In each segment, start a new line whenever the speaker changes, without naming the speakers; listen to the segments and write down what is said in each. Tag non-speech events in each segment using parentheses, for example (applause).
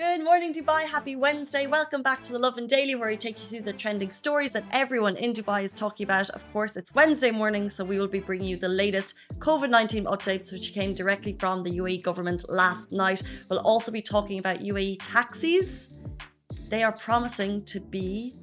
Good morning, Dubai. Happy Wednesday. Welcome back to the Lovin Daily, where we take you through the trending stories that everyone in Dubai is talking about. Of course, it's Wednesday morning, so we will be bringing you the latest COVID 19 updates, which came directly from the UAE government last night. We'll also be talking about UAE taxis. They are promising to be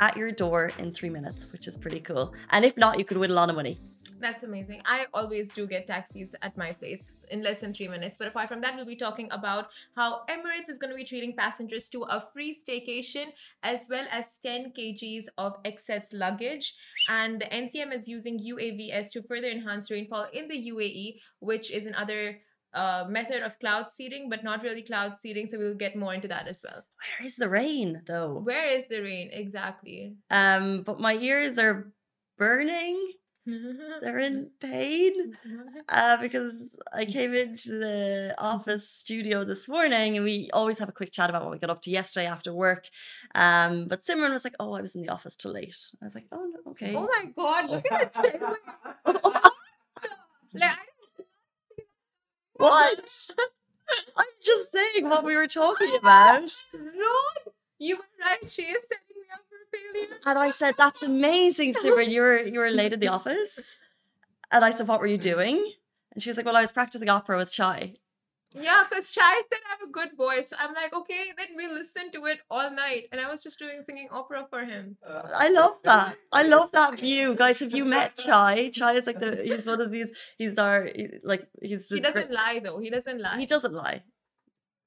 at your door in three minutes, which is pretty cool. And if not, you could win a lot of money.
That's amazing. I always do get taxis at my place in less than three minutes. But apart from that, we'll be talking about how Emirates is going to be treating passengers to a free staycation as well as 10 kgs of excess luggage. And the NCM is using UAVS to further enhance rainfall in the UAE, which is another uh, method of cloud seeding, but not really cloud seeding. So we'll get more into that as well.
Where is the rain, though?
Where is the rain exactly?
Um, but my ears are burning. (laughs) They're in pain (laughs) uh, because I came into the office studio this morning and we always have a quick chat about what we got up to yesterday after work. Um, but Simran was like, "Oh, I was in the office till late." I was like, "Oh, no, okay."
Oh my god! Look at it. (laughs) like,
what? I'm just saying what we were talking about.
no, you were right. She is setting
And I said, "That's amazing, Simran. You were you were late in the office." And I said, "What were you doing?" And she was like, "Well, I was practicing opera with Chai."
Yeah, because Chai said I have a good voice. I'm like, okay, then we listen to it all night. And I was just doing singing opera for him.
I love that. I love that view, guys. Have you met Chai? Chai is like the he's one of these. He's our he- like he's.
He doesn't lie though. He doesn't lie.
He doesn't lie.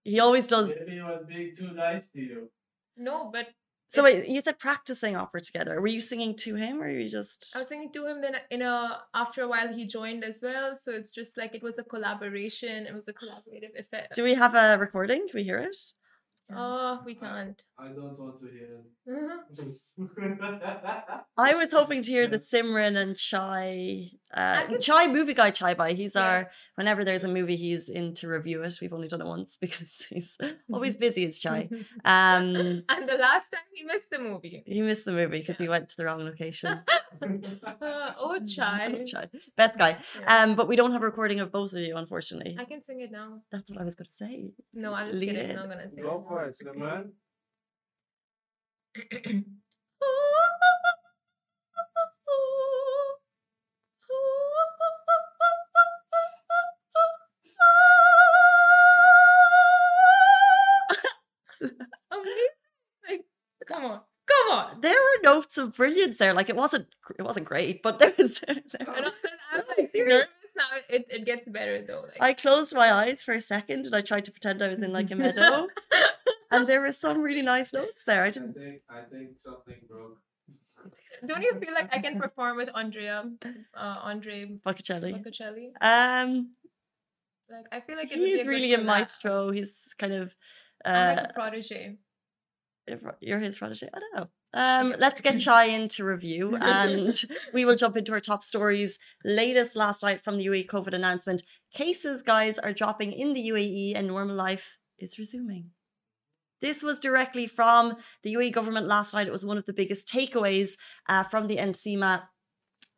He always does.
Maybe he was being too nice to you.
No, but
So wait, you said practicing opera together. Were you singing to him, or were you just?
I was singing to him. Then in a after a while he joined as well. So it's just like it was a collaboration. It was a collaborative effect.
Do we have a recording? Can we hear it?
Oh, we can't.
I don't want to hear it. Uh-huh. (laughs)
I was hoping to hear the Simran and Chai, uh,
I
Chai movie guy Chai Bai. He's our whenever there's a movie, he's in to review it. We've only done it once (laughs) because he's always busy as Chai. (laughs) Um,
and the last time he missed the movie.
he missed the movie because he went to the wrong location.
Uh, (laughs) oh, Chai.
Chai. Best guy.
Yeah.
Um, but we don't have a recording of both of you, unfortunately.
I can sing it now.
That's what I was going to say.
No, I'm just
Lead
kidding.
in.
I'm not gonna sing
Go
it.
for it, Simran. (coughs)
notes of brilliance there. Like it wasn't, it wasn't great, but there was. (laughs) There, there
And I'm, I'm like nervous now. It, it gets better though. Like,
I closed my eyes for a second and I tried to pretend I was in like a meadow, (laughs) and there were some really nice notes there. I
I
didn't.
think I think something broke. (laughs)
Don't you feel like I can perform with Andrea, uh, Andre
Boccacelli.
Boccacelli?
Um,
Like, I feel like it
he's really a
collab.
maestro. He's kind of.
I'm
Uh,
like a protege.
You're his protege. I don't know. Um, let's get (laughs) Chai into review and (laughs) we will jump into our top stories. Latest last night from the UAE COVID announcement cases, guys, are dropping in the UAE and normal life is resuming. This was directly from the UAE government last night. It was one of the biggest takeaways uh, from the NCEMA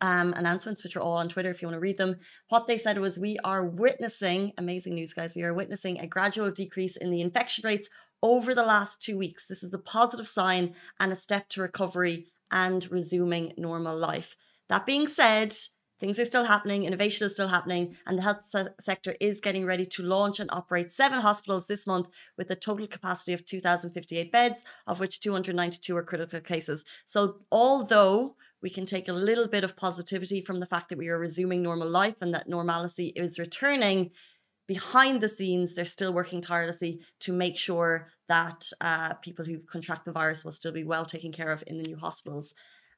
um, announcements, which are all on Twitter if you want to read them. What they said was, We are witnessing, amazing news, guys, we are witnessing a gradual decrease in the infection rates over the last two weeks. This is the positive sign and a step to recovery and resuming normal life. That being said, things are still happening, innovation is still happening, and the health se- sector is getting ready to launch and operate seven hospitals this month with a total capacity of 2,058 beds, of which 292 are critical cases. So, although we can take a little bit of positivity from the fact that we are resuming normal life and that normalcy is returning, behind the scenes, they're still working tirelessly to make sure that uh, people who contract the virus will still be well taken care of in the new hospitals.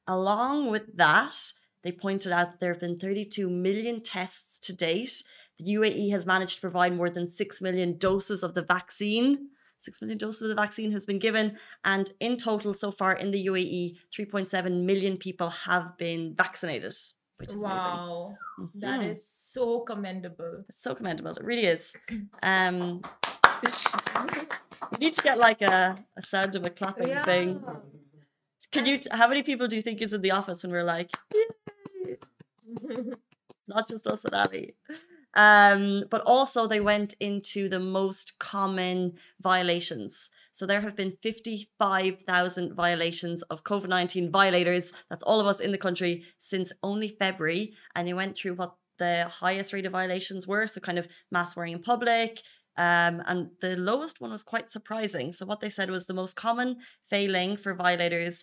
Along with that, they pointed out there have been 32 million tests to date. The UAE has managed to provide more than 6 million doses of the vaccine. 6 million doses of the vaccine has been given. And in total, so far in the UAE, 3.7 million people have been vaccinated, which is
Wow. That
Mhm.
is so commendable.
It's so commendable. It really is. (clears throat) Um, We need to get like a, a sound of a clapping
Yeah.
thing. Can you? How many people do you think is in the office when we're like, "Yay." (laughs) not just us and Ali? Um, but also they went into the most common violations. So there have been 55,000 violations of COVID 19 violators. That's all of us in the country since only February. And they went through what the highest rate of violations were. So, kind of mask wearing in public. Um, and the lowest one was quite surprising. So, what they said was the most common failing for violators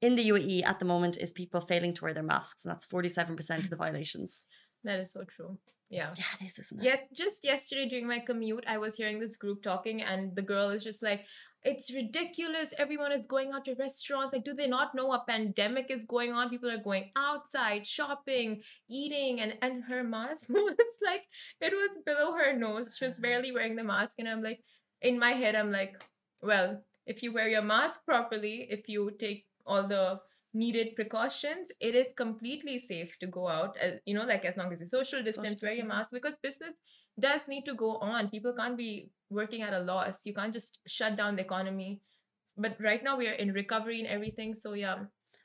in the UAE at the moment is people failing to wear their masks. And that's 47% of the violations.
that is so true. Yeah.
Yeah, it is, isn't it?
Yes, just yesterday during my commute, I was hearing this group talking, and the girl is just like, It's ridiculous. Everyone is going out to restaurants. Like, do they not know a pandemic is going on? People are going outside, shopping, eating, and, and her mask (laughs) was like, it was below her nose. She was barely (sighs) wearing the mask. And I'm like, in my head, I'm like, well, if you wear your mask properly, if you take all the needed precautions, it is completely safe to go out. Uh, you know, like as long as you social distance, wear your mask because business does need to go on. People can't be working at a loss. You can't just shut down the economy. But right now we are in recovery and everything. So yeah,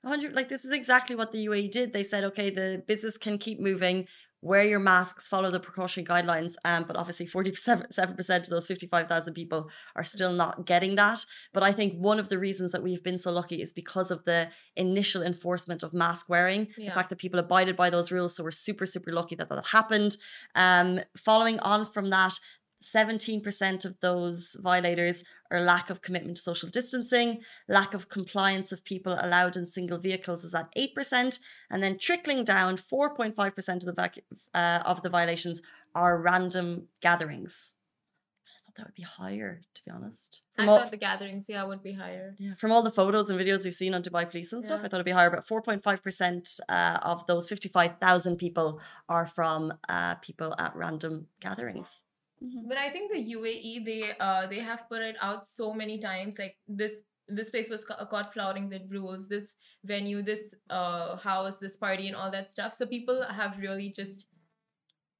100 like this is exactly what the UAE did. They said, okay, the business can keep moving, wear your masks, follow the precaution guidelines. Um, but obviously, 47% of those 55,000 people are still not getting that. But I think one of the reasons that we've been so lucky is because of the initial enforcement of mask wearing, the fact that people abided by those rules. So we're super, super lucky that that happened. Um, following on from that, 17% of those violators are lack of commitment to social distancing, lack of compliance of people allowed in single vehicles is at 8%, and then trickling down 4.5% of the vac- uh, of the violations are random gatherings. I thought that would be higher, to be honest.
I
From all,
thought the gatherings, yeah, would be higher.
yeah, from all the photos and videos we've seen on Dubai Police and stuff,
Yeah.
I thought it'd be higher. But 4.5% uh, of those 55,000 people are from uh, people at random gatherings. Mhm.
But I think the UAE they uh they have put it out so many times like this this place was ca- caught flouting the rules this venue this uh house this party and all that stuff so people have really just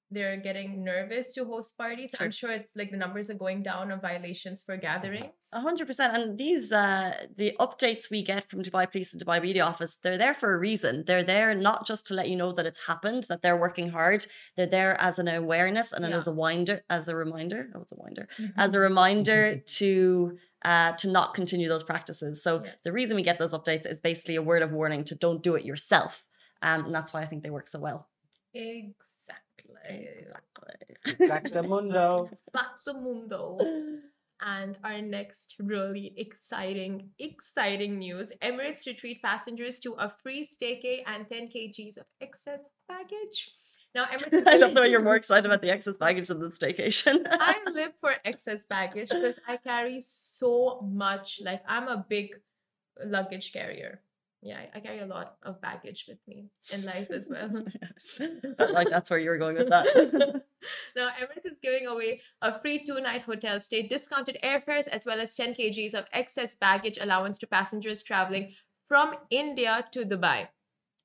they're getting nervous to host parties i'm sure it's like the numbers are going down of violations for gatherings
A hundred percent. And these uh the updates we get from Dubai Police and Dubai Media Office, they're there for a reason. They're there not just to let you know that it's happened, that they're working hard. They're there as an awareness and
Yeah.
as a winder, as a reminder. Oh, it's a winder.
Mm-hmm.
As a reminder to uh to not continue those practices. So
Yes.
the reason we get those updates is basically a word of warning to don't do it yourself. Um, and that's why I think they work so well.
exactly
Exactamundo.
Mundo. Facto mundo. And our next really exciting, exciting news Emirates to treat passengers to a free staycay and 10 kgs of excess baggage. Now, Emirates. (laughs)
I love the way you're more (laughs) excited about the excess baggage than the staycation.
I (laughs) live for excess baggage because I carry so much. Like, I'm a big luggage carrier. Yeah, I- I carry a lot of baggage with me in life as well. (laughs) (laughs)
Like that's where you were going with that. (laughs)
now, Emirates is giving away a free two night hotel stay, discounted airfares, as well as 10 kgs of excess baggage allowance to passengers traveling from India to Dubai.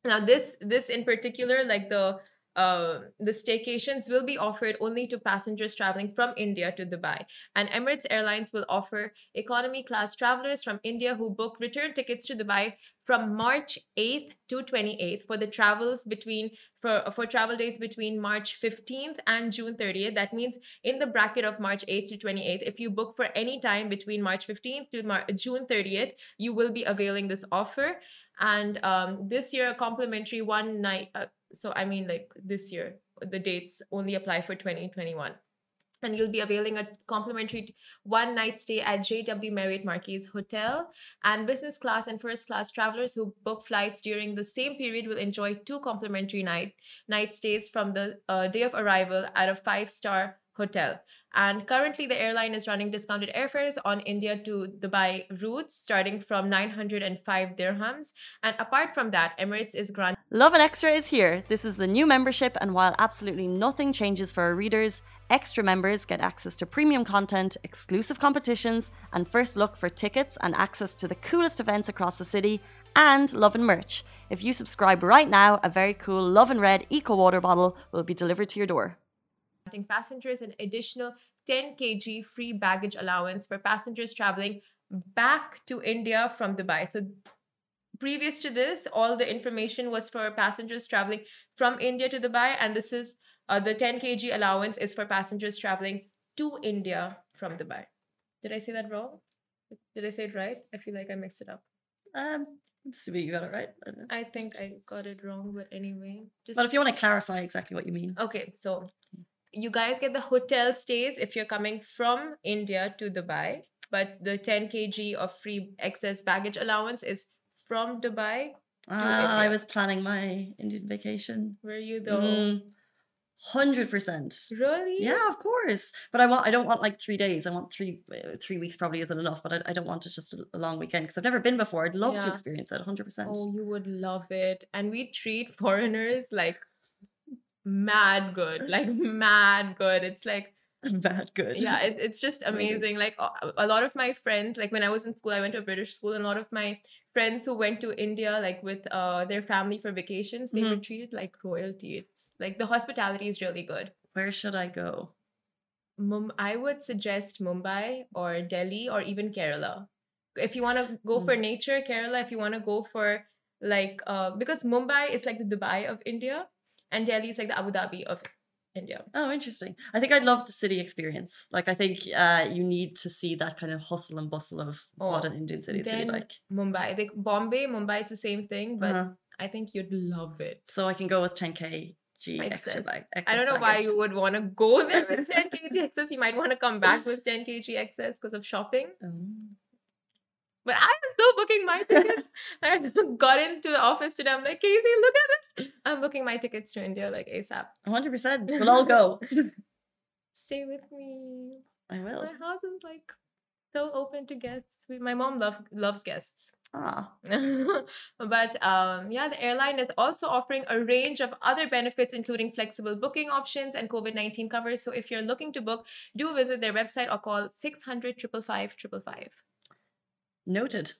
Now, this this in particular, like the uh, the staycations will be offered only to passengers traveling from India to Dubai. And Emirates Airlines will offer economy class travelers from India who book return tickets to Dubai from March 8th to 28th for the travels between for for travel dates between March 15th and June 30th. That means in the bracket of March 8th to 28th, if you book for any time between March 15th to Mar- June 30th, you will be availing this offer. And um, this year, a complimentary one night. Uh, so I mean, like this year, the dates only apply for 2021 and you'll be availing a complimentary one night stay at JW Marriott Marquis Hotel. And business class and first class travelers who book flights during the same period will enjoy two complimentary night night stays from the uh, day of arrival at a five star hotel. And currently, the airline is running discounted airfares on India to Dubai routes starting from 905 dirhams. And apart from that, Emirates is granting
Lovin Extra is here. This is the new membership, and while absolutely nothing changes for our readers, extra members get access to premium content, exclusive competitions, and first look for tickets and access to the coolest events across the city, and Lovin merch. If you subscribe right now, a very cool Lovin Red Eco Water bottle will be delivered to your door.
passengers an additional 10 kg free baggage allowance for passengers traveling back to India from Dubai. So previous to this, all the information was for passengers traveling from India to Dubai, and this is uh, the 10 kg allowance is for passengers traveling to India from Dubai. Did I say that wrong? Did I say it right? I feel like I mixed it up.
Um, assuming you got it right. I.
I think I got it wrong, but anyway, just
But if you want to clarify exactly what you mean.
Okay, so you guys get the hotel stays if you're coming from India to Dubai, but the 10 kg of free excess baggage allowance is from Dubai.
Ah, I was planning my Indian vacation.
Were you though?
Mm, Hundred percent.
Really?
Yeah, of course. But I want. I don't want like three days. I want three. Uh, three weeks probably isn't enough. But I, I don't want it just a, long weekend because I've never been before. I'd love to experience it. Hundred percent.
Oh, you would love it. And we treat foreigners like mad good, like mad good. It's like (laughs)
Bad good.
yeah it, it's just
Amazing.
like a, lot of my friends like when i was in school i went to a british school and a lot of my friends who went to india like with uh their family for vacations they were
Mhm.
treated like royalty it's like the hospitality is really good
Where should I go?
Mum- i would suggest mumbai or delhi or even kerala if you want to go for nature kerala if you want to go for like uh because mumbai is like the dubai of india and delhi is like the abu dhabi of india
Oh, interesting. I think I'd love the city experience. Like, I think uh, you need to see that kind of hustle and bustle of what
Oh,
an Indian city is really like.
mumbai they, bombay mumbai it's the same thing but
Uh-huh.
I think you'd love it.
So I can go with 10k G extra
Excess. I don't know why you would want to go there with 10 kg (laughs) excess. You might want to come back with 10 kg excess because of shopping.
Oh.
But I am still booking my tickets. (laughs) I got into the office today. I'm like, Casey, look at this. I'm booking my tickets to India like ASAP.
100%. (laughs) We'll all go.
Stay with me.
I will.
My house is like so open to guests. My mom love, loves guests.
Ah, (laughs)
but um, yeah, the airline is also offering a range of other benefits, including flexible booking options and COVID 19 covers. So if you're looking to book, do visit their website or call 600 555 555.
Noted.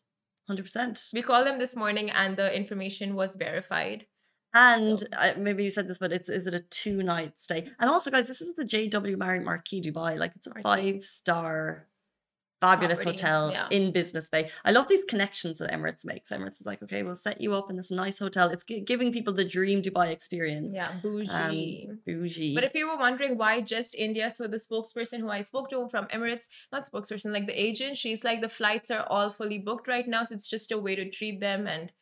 100%.
We called them this morning and the information was verified.
And
So-
uh, maybe you said this, but it's is it a two night stay? And also, guys, this isn't the JW Marriott Marquis Dubai. Like it's a five star, fabulous
Property,
hotel
yeah.
in Business Bay. I love these connections that Emirates makes. Emirates is like, okay, we'll set you up in this nice hotel. It's gi- giving people the dream Dubai experience.
Yeah, bougie.
Bougie.
But if you were wondering why just India, so the spokesperson who I spoke to from Emirates, not spokesperson, like the agent, she's like the flights are all fully booked right now, so it's just a way to treat them and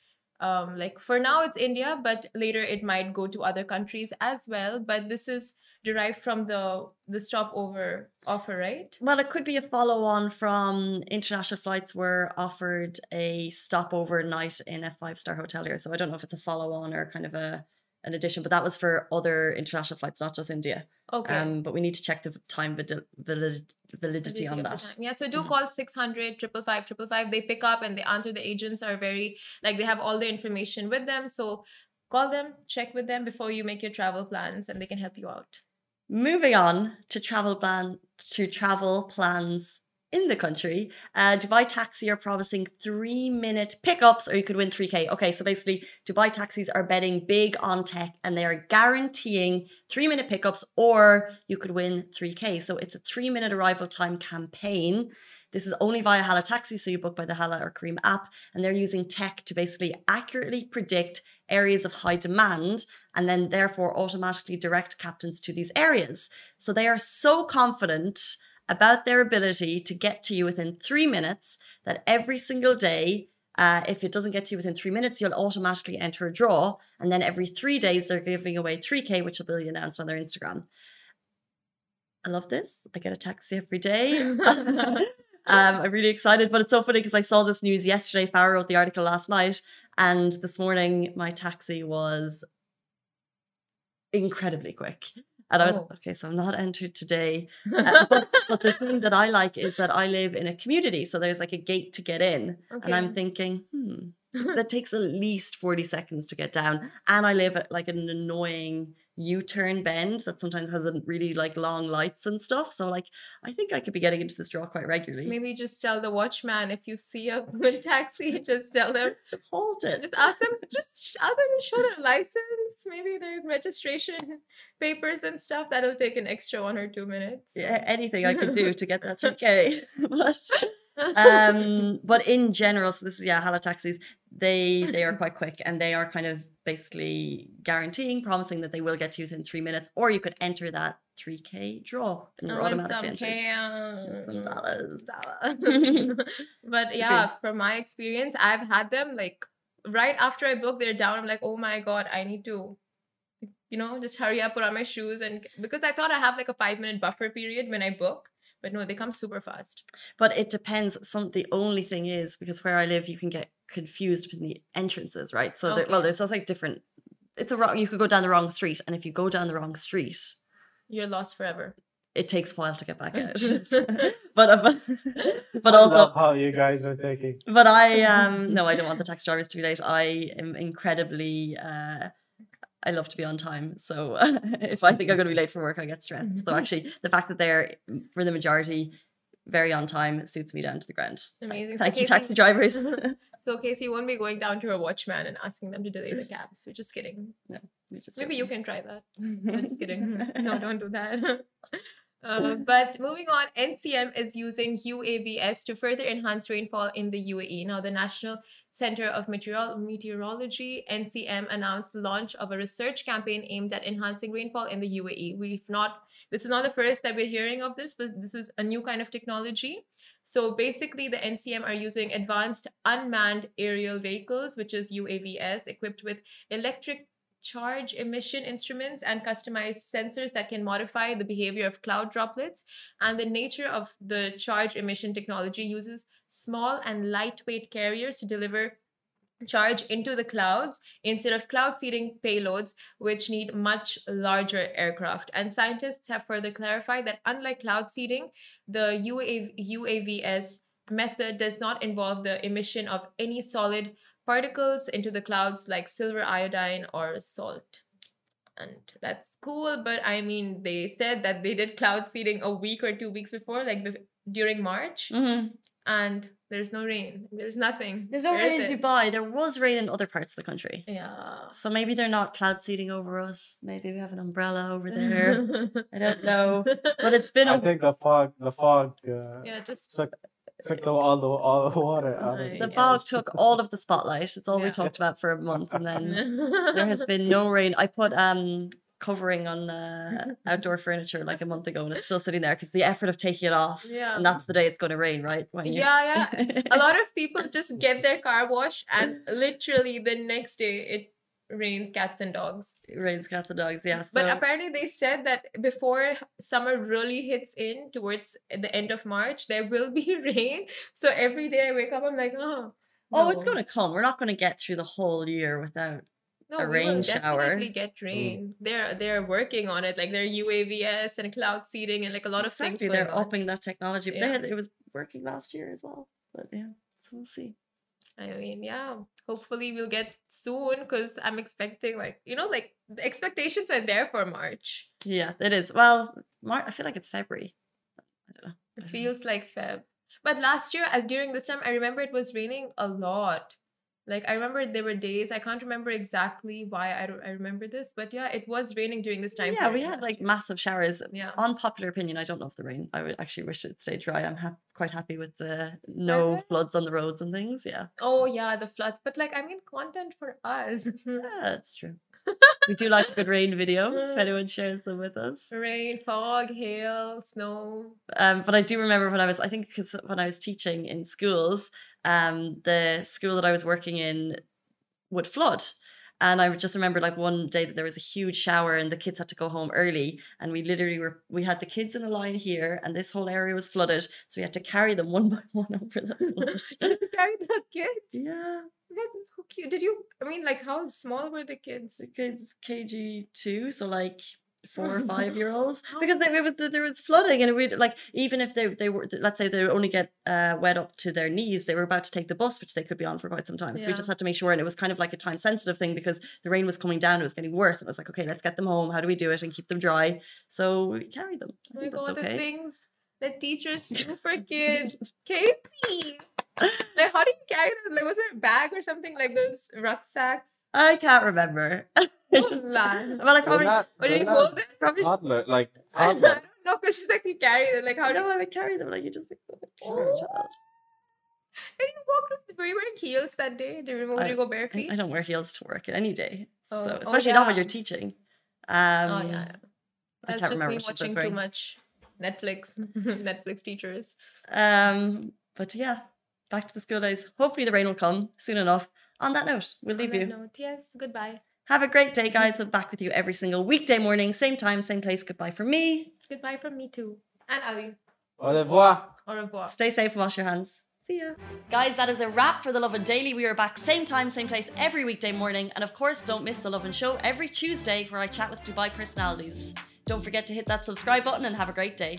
um like for now it's India, but later it might go to other countries as well. But this is derived from the the stopover offer, right?
Well, it could be a follow on from international flights were offered a stopover night in a five star hotel here. So I don't know if it's a follow on or kind of a an addition, but that was for other international flights, not just India.
Okay.
Um, but we need to check the time valid, valid, validity on that.
Yeah, so do
Mhm.
call 600 555 555. They pick up and they answer. The agents are very, like, they have all the information with them. So call them, check with them before you make your travel plans, and they can help you out.
Moving on to travel plan to travel plans in the country. Uh, Dubai Taxi are promising three minute pickups, or you could win 3K. Okay, so basically, Dubai taxis are betting big on tech and they are guaranteeing three minute pickups, or you could win 3K. So it's a three minute arrival time campaign. This is only via Hala Taxi, so you book by the Hala or Careem app, and they're using tech to basically accurately predict areas of high demand and then therefore automatically direct captains to these areas. So they are so confident about their ability to get to you within three minutes that every single day, uh, if it doesn't get to you within three minutes, you'll automatically enter a draw. And then every three days, they're giving away 3K, which will be announced on their Instagram. I love this. I get a taxi every day. (laughs) (laughs) um, I'm really excited, but it's so funny because I saw this news yesterday. Farah wrote the article last night, and this morning my taxi was incredibly quick. And I was
Oh.
like, okay, so I'm not entered today. Uh, but, but the (laughs) thing that I like is that I live in a community, so there's like a gate to get in, and I'm thinking, hmm, (laughs) that takes at least 40 seconds to get down, and I live at like an annoying U-turn bend that sometimes has a really like long lights and stuff. So like I think I could be getting into this draw quite regularly.
Maybe just tell the watchman if you see a (laughs) good taxi, (laughs) just tell them,
Just hold it.
just ask them, just ask them to show their license, maybe their registration papers and stuff. That'll take an extra one or two minutes.
yeah, anything I could do to get that (laughs) 3K. but um (laughs) but in general so this is yeah hala taxis they they are quite quick and they are kind of basically guaranteeing promising that they will get to you within three minutes or you could enter that 3k draw and you're
want
automatically
some
entered
cam.
dollars. (laughs) (laughs)
But yeah, from my experience, I've had them like right after I book, they're down. I'm like, oh my god, I need to, you know, just hurry up, put on my shoes, and because I thought I have like a five minute buffer period when I book, but no, they come super fast.
but it depends some the only thing is because where i live you can get confused between the entrances right so there, well there's just like different it's a wrong you could go down the wrong street and if you go down the wrong street
You're lost forever.
it takes a while to get back out (laughs) (laughs) but uh, but, (laughs) but
I
also
love how you guys are thinking.
But I um no, I don't want the taxi drivers to be late. I am incredibly uh I love to be on time. So (laughs) if I think I'm going to be late for work, I get stressed. So (laughs) actually, the fact that they're for the majority very on time suits me down to the ground.
Amazing. So (laughs)
Thank you,
Casey-
taxi drivers.
So Casey won't be going down to a watchman and asking them to delay the cabs. We're just kidding.
No, We just
Maybe
do
you can try that. I'm just kidding. No, don't do that. Uh, but moving on, NCM is using UAVS to further enhance rainfall in the UAE. Now, the National Center of Meteorol- Meteorology, NCM, announced the launch of a research campaign aimed at enhancing rainfall in the UAE. We've not, this is not the first that we're hearing of this, but this is a new kind of technology. So basically, the NCM are using advanced unmanned aerial vehicles, which is UAVs, equipped with electric charge emission instruments and customized sensors that can modify the behavior of cloud droplets. And the nature of the charge emission technology uses small and lightweight carriers to deliver charge into the clouds instead of cloud seeding payloads, which need much larger aircraft. And scientists have further clarified that unlike cloud seeding, the UAV, UAVS method does not involve the emission of any solid particles into the clouds like silver iodine or salt. And that's cool, but I mean, they said that they did cloud seeding a week or two weeks before, like bef- during March,
Mhm.
and there's no rain. There's nothing.
There's no
Where
rain in
it?
Dubai. There was rain in other parts of the country.
Yeah.
So maybe they're not cloud seeding over us. Maybe we have an umbrella over there. (laughs) I don't know. But it's been
I
a
think the fog, the fog, uh,
yeah, just
took (laughs) took the, all the all the water out of
the
it.
fog took all of the spotlight. It's all we talked about for a month, and then (laughs) there has been no rain. I put um covering on uh, outdoor furniture like a month ago, and it's still sitting there because the effort of taking it off,
Yeah.
and that's the day it's going to rain, right? When you-
yeah, yeah. A lot (laughs) of people just get their car washed, and literally the next day it rains cats and dogs.
Rains cats and dogs. Yeah, so
But apparently, they said that before summer really hits in towards the end of March, there will be (laughs) rain. So every day I wake up, I'm like, oh.
oh, it's going to come. We're not going to get through the whole year without.
no,
a
we
rain
will
shower.
definitely get mm. rain. They're they're working on it, like their UAVS and cloud seeding and like a lot of
exactly,
things.
they're upping that technology. But they had, it was working last year as well. But yeah, so we'll see.
I mean, yeah. Hopefully, we'll get soon because I'm expecting, like, you know, like the expectations are there for March.
Yeah, it is. Well, Mar- I feel like it's February. I don't know.
It feels like Feb. But last year, uh, during this time, I remember it was raining a lot. Like I remember there were days I can't remember exactly why I don't I remember this, but yeah, it was raining during this time.
Yeah, we had like
year.
massive showers.
yeah.
Unpopular opinion. I don't love the rain. I would actually wish it stayed dry. I'm hap- quite happy with the no floods on the roads and things. Yeah,
Oh yeah, the floods. But like I mean, content for us.
yeah that's true. We do like a good rain video if (laughs) anyone shares them with us.
Rain, fog, hail, snow.
Um, but I do remember when I was, I think, because when I was teaching in schools, um, the school that I was working in would flood. And I just remember like one day that there was a huge shower and the kids had to go home early. And we literally were, we had the kids in a line here and this whole area was flooded. So we had to carry them (laughs) one by one over the (laughs) flood.
Carry the kids.
yeah.
That's so cute. Did you? I mean, like, how small were the kids?
The kids KG2. So like four or (laughs) five year olds because they, it was there was flooding and we like even if they they were let's say they only get uh, wet up to their knees, they were about to take the bus, which they could be on for quite some time. So we just had to make sure, and it was kind of like a time sensitive thing because the rain was coming down, it was getting worse. And it was like, okay, let's get them home. How do we do it and keep them dry? So we carried them. I
Oh my god, the
okay.
things that teachers do for (laughs) kids. Casey! Like, how do you carry them? Like, was it a bag or something like those rucksacks?
I can't remember. (laughs) It's just-
man.
well, I probably
not,
Or did you hold it?
probably just,
toddler, like (laughs)
I don't
toddler.
know, because she's like, you carry them. Like, how do
know
you,
I would carry them like you just pick them
Oh. (gasps)
child.
and you walked with, were you wearing heels that day? Did you,
I-
did you go
I,
barefoot?
I don't wear heels to work any day,
Oh,
so,
oh,
especially not when you're teaching. Um,
oh, yeah. yeah.
I
That's
can't
just
remember
me
what she was
watching too much Netflix. (laughs) Netflix teachers.
Um, but yeah, back to the school days. Hopefully the rain will come soon enough. On that note, we'll leave
On
you.
note, yes, goodbye.
Have a great day, guys. (laughs) We'll be back with you every single weekday morning, same time, same place. Goodbye from me.
Goodbye from me too. And Ali.
Au revoir.
Au revoir.
Stay safe and wash your hands. See ya. Guys, that is a wrap for The Lovin Daily. We are back same time, same place every weekday morning. And of course, don't miss The Lovin Show every Tuesday where I chat with Dubai personalities. Don't forget to hit that subscribe button and have a great day.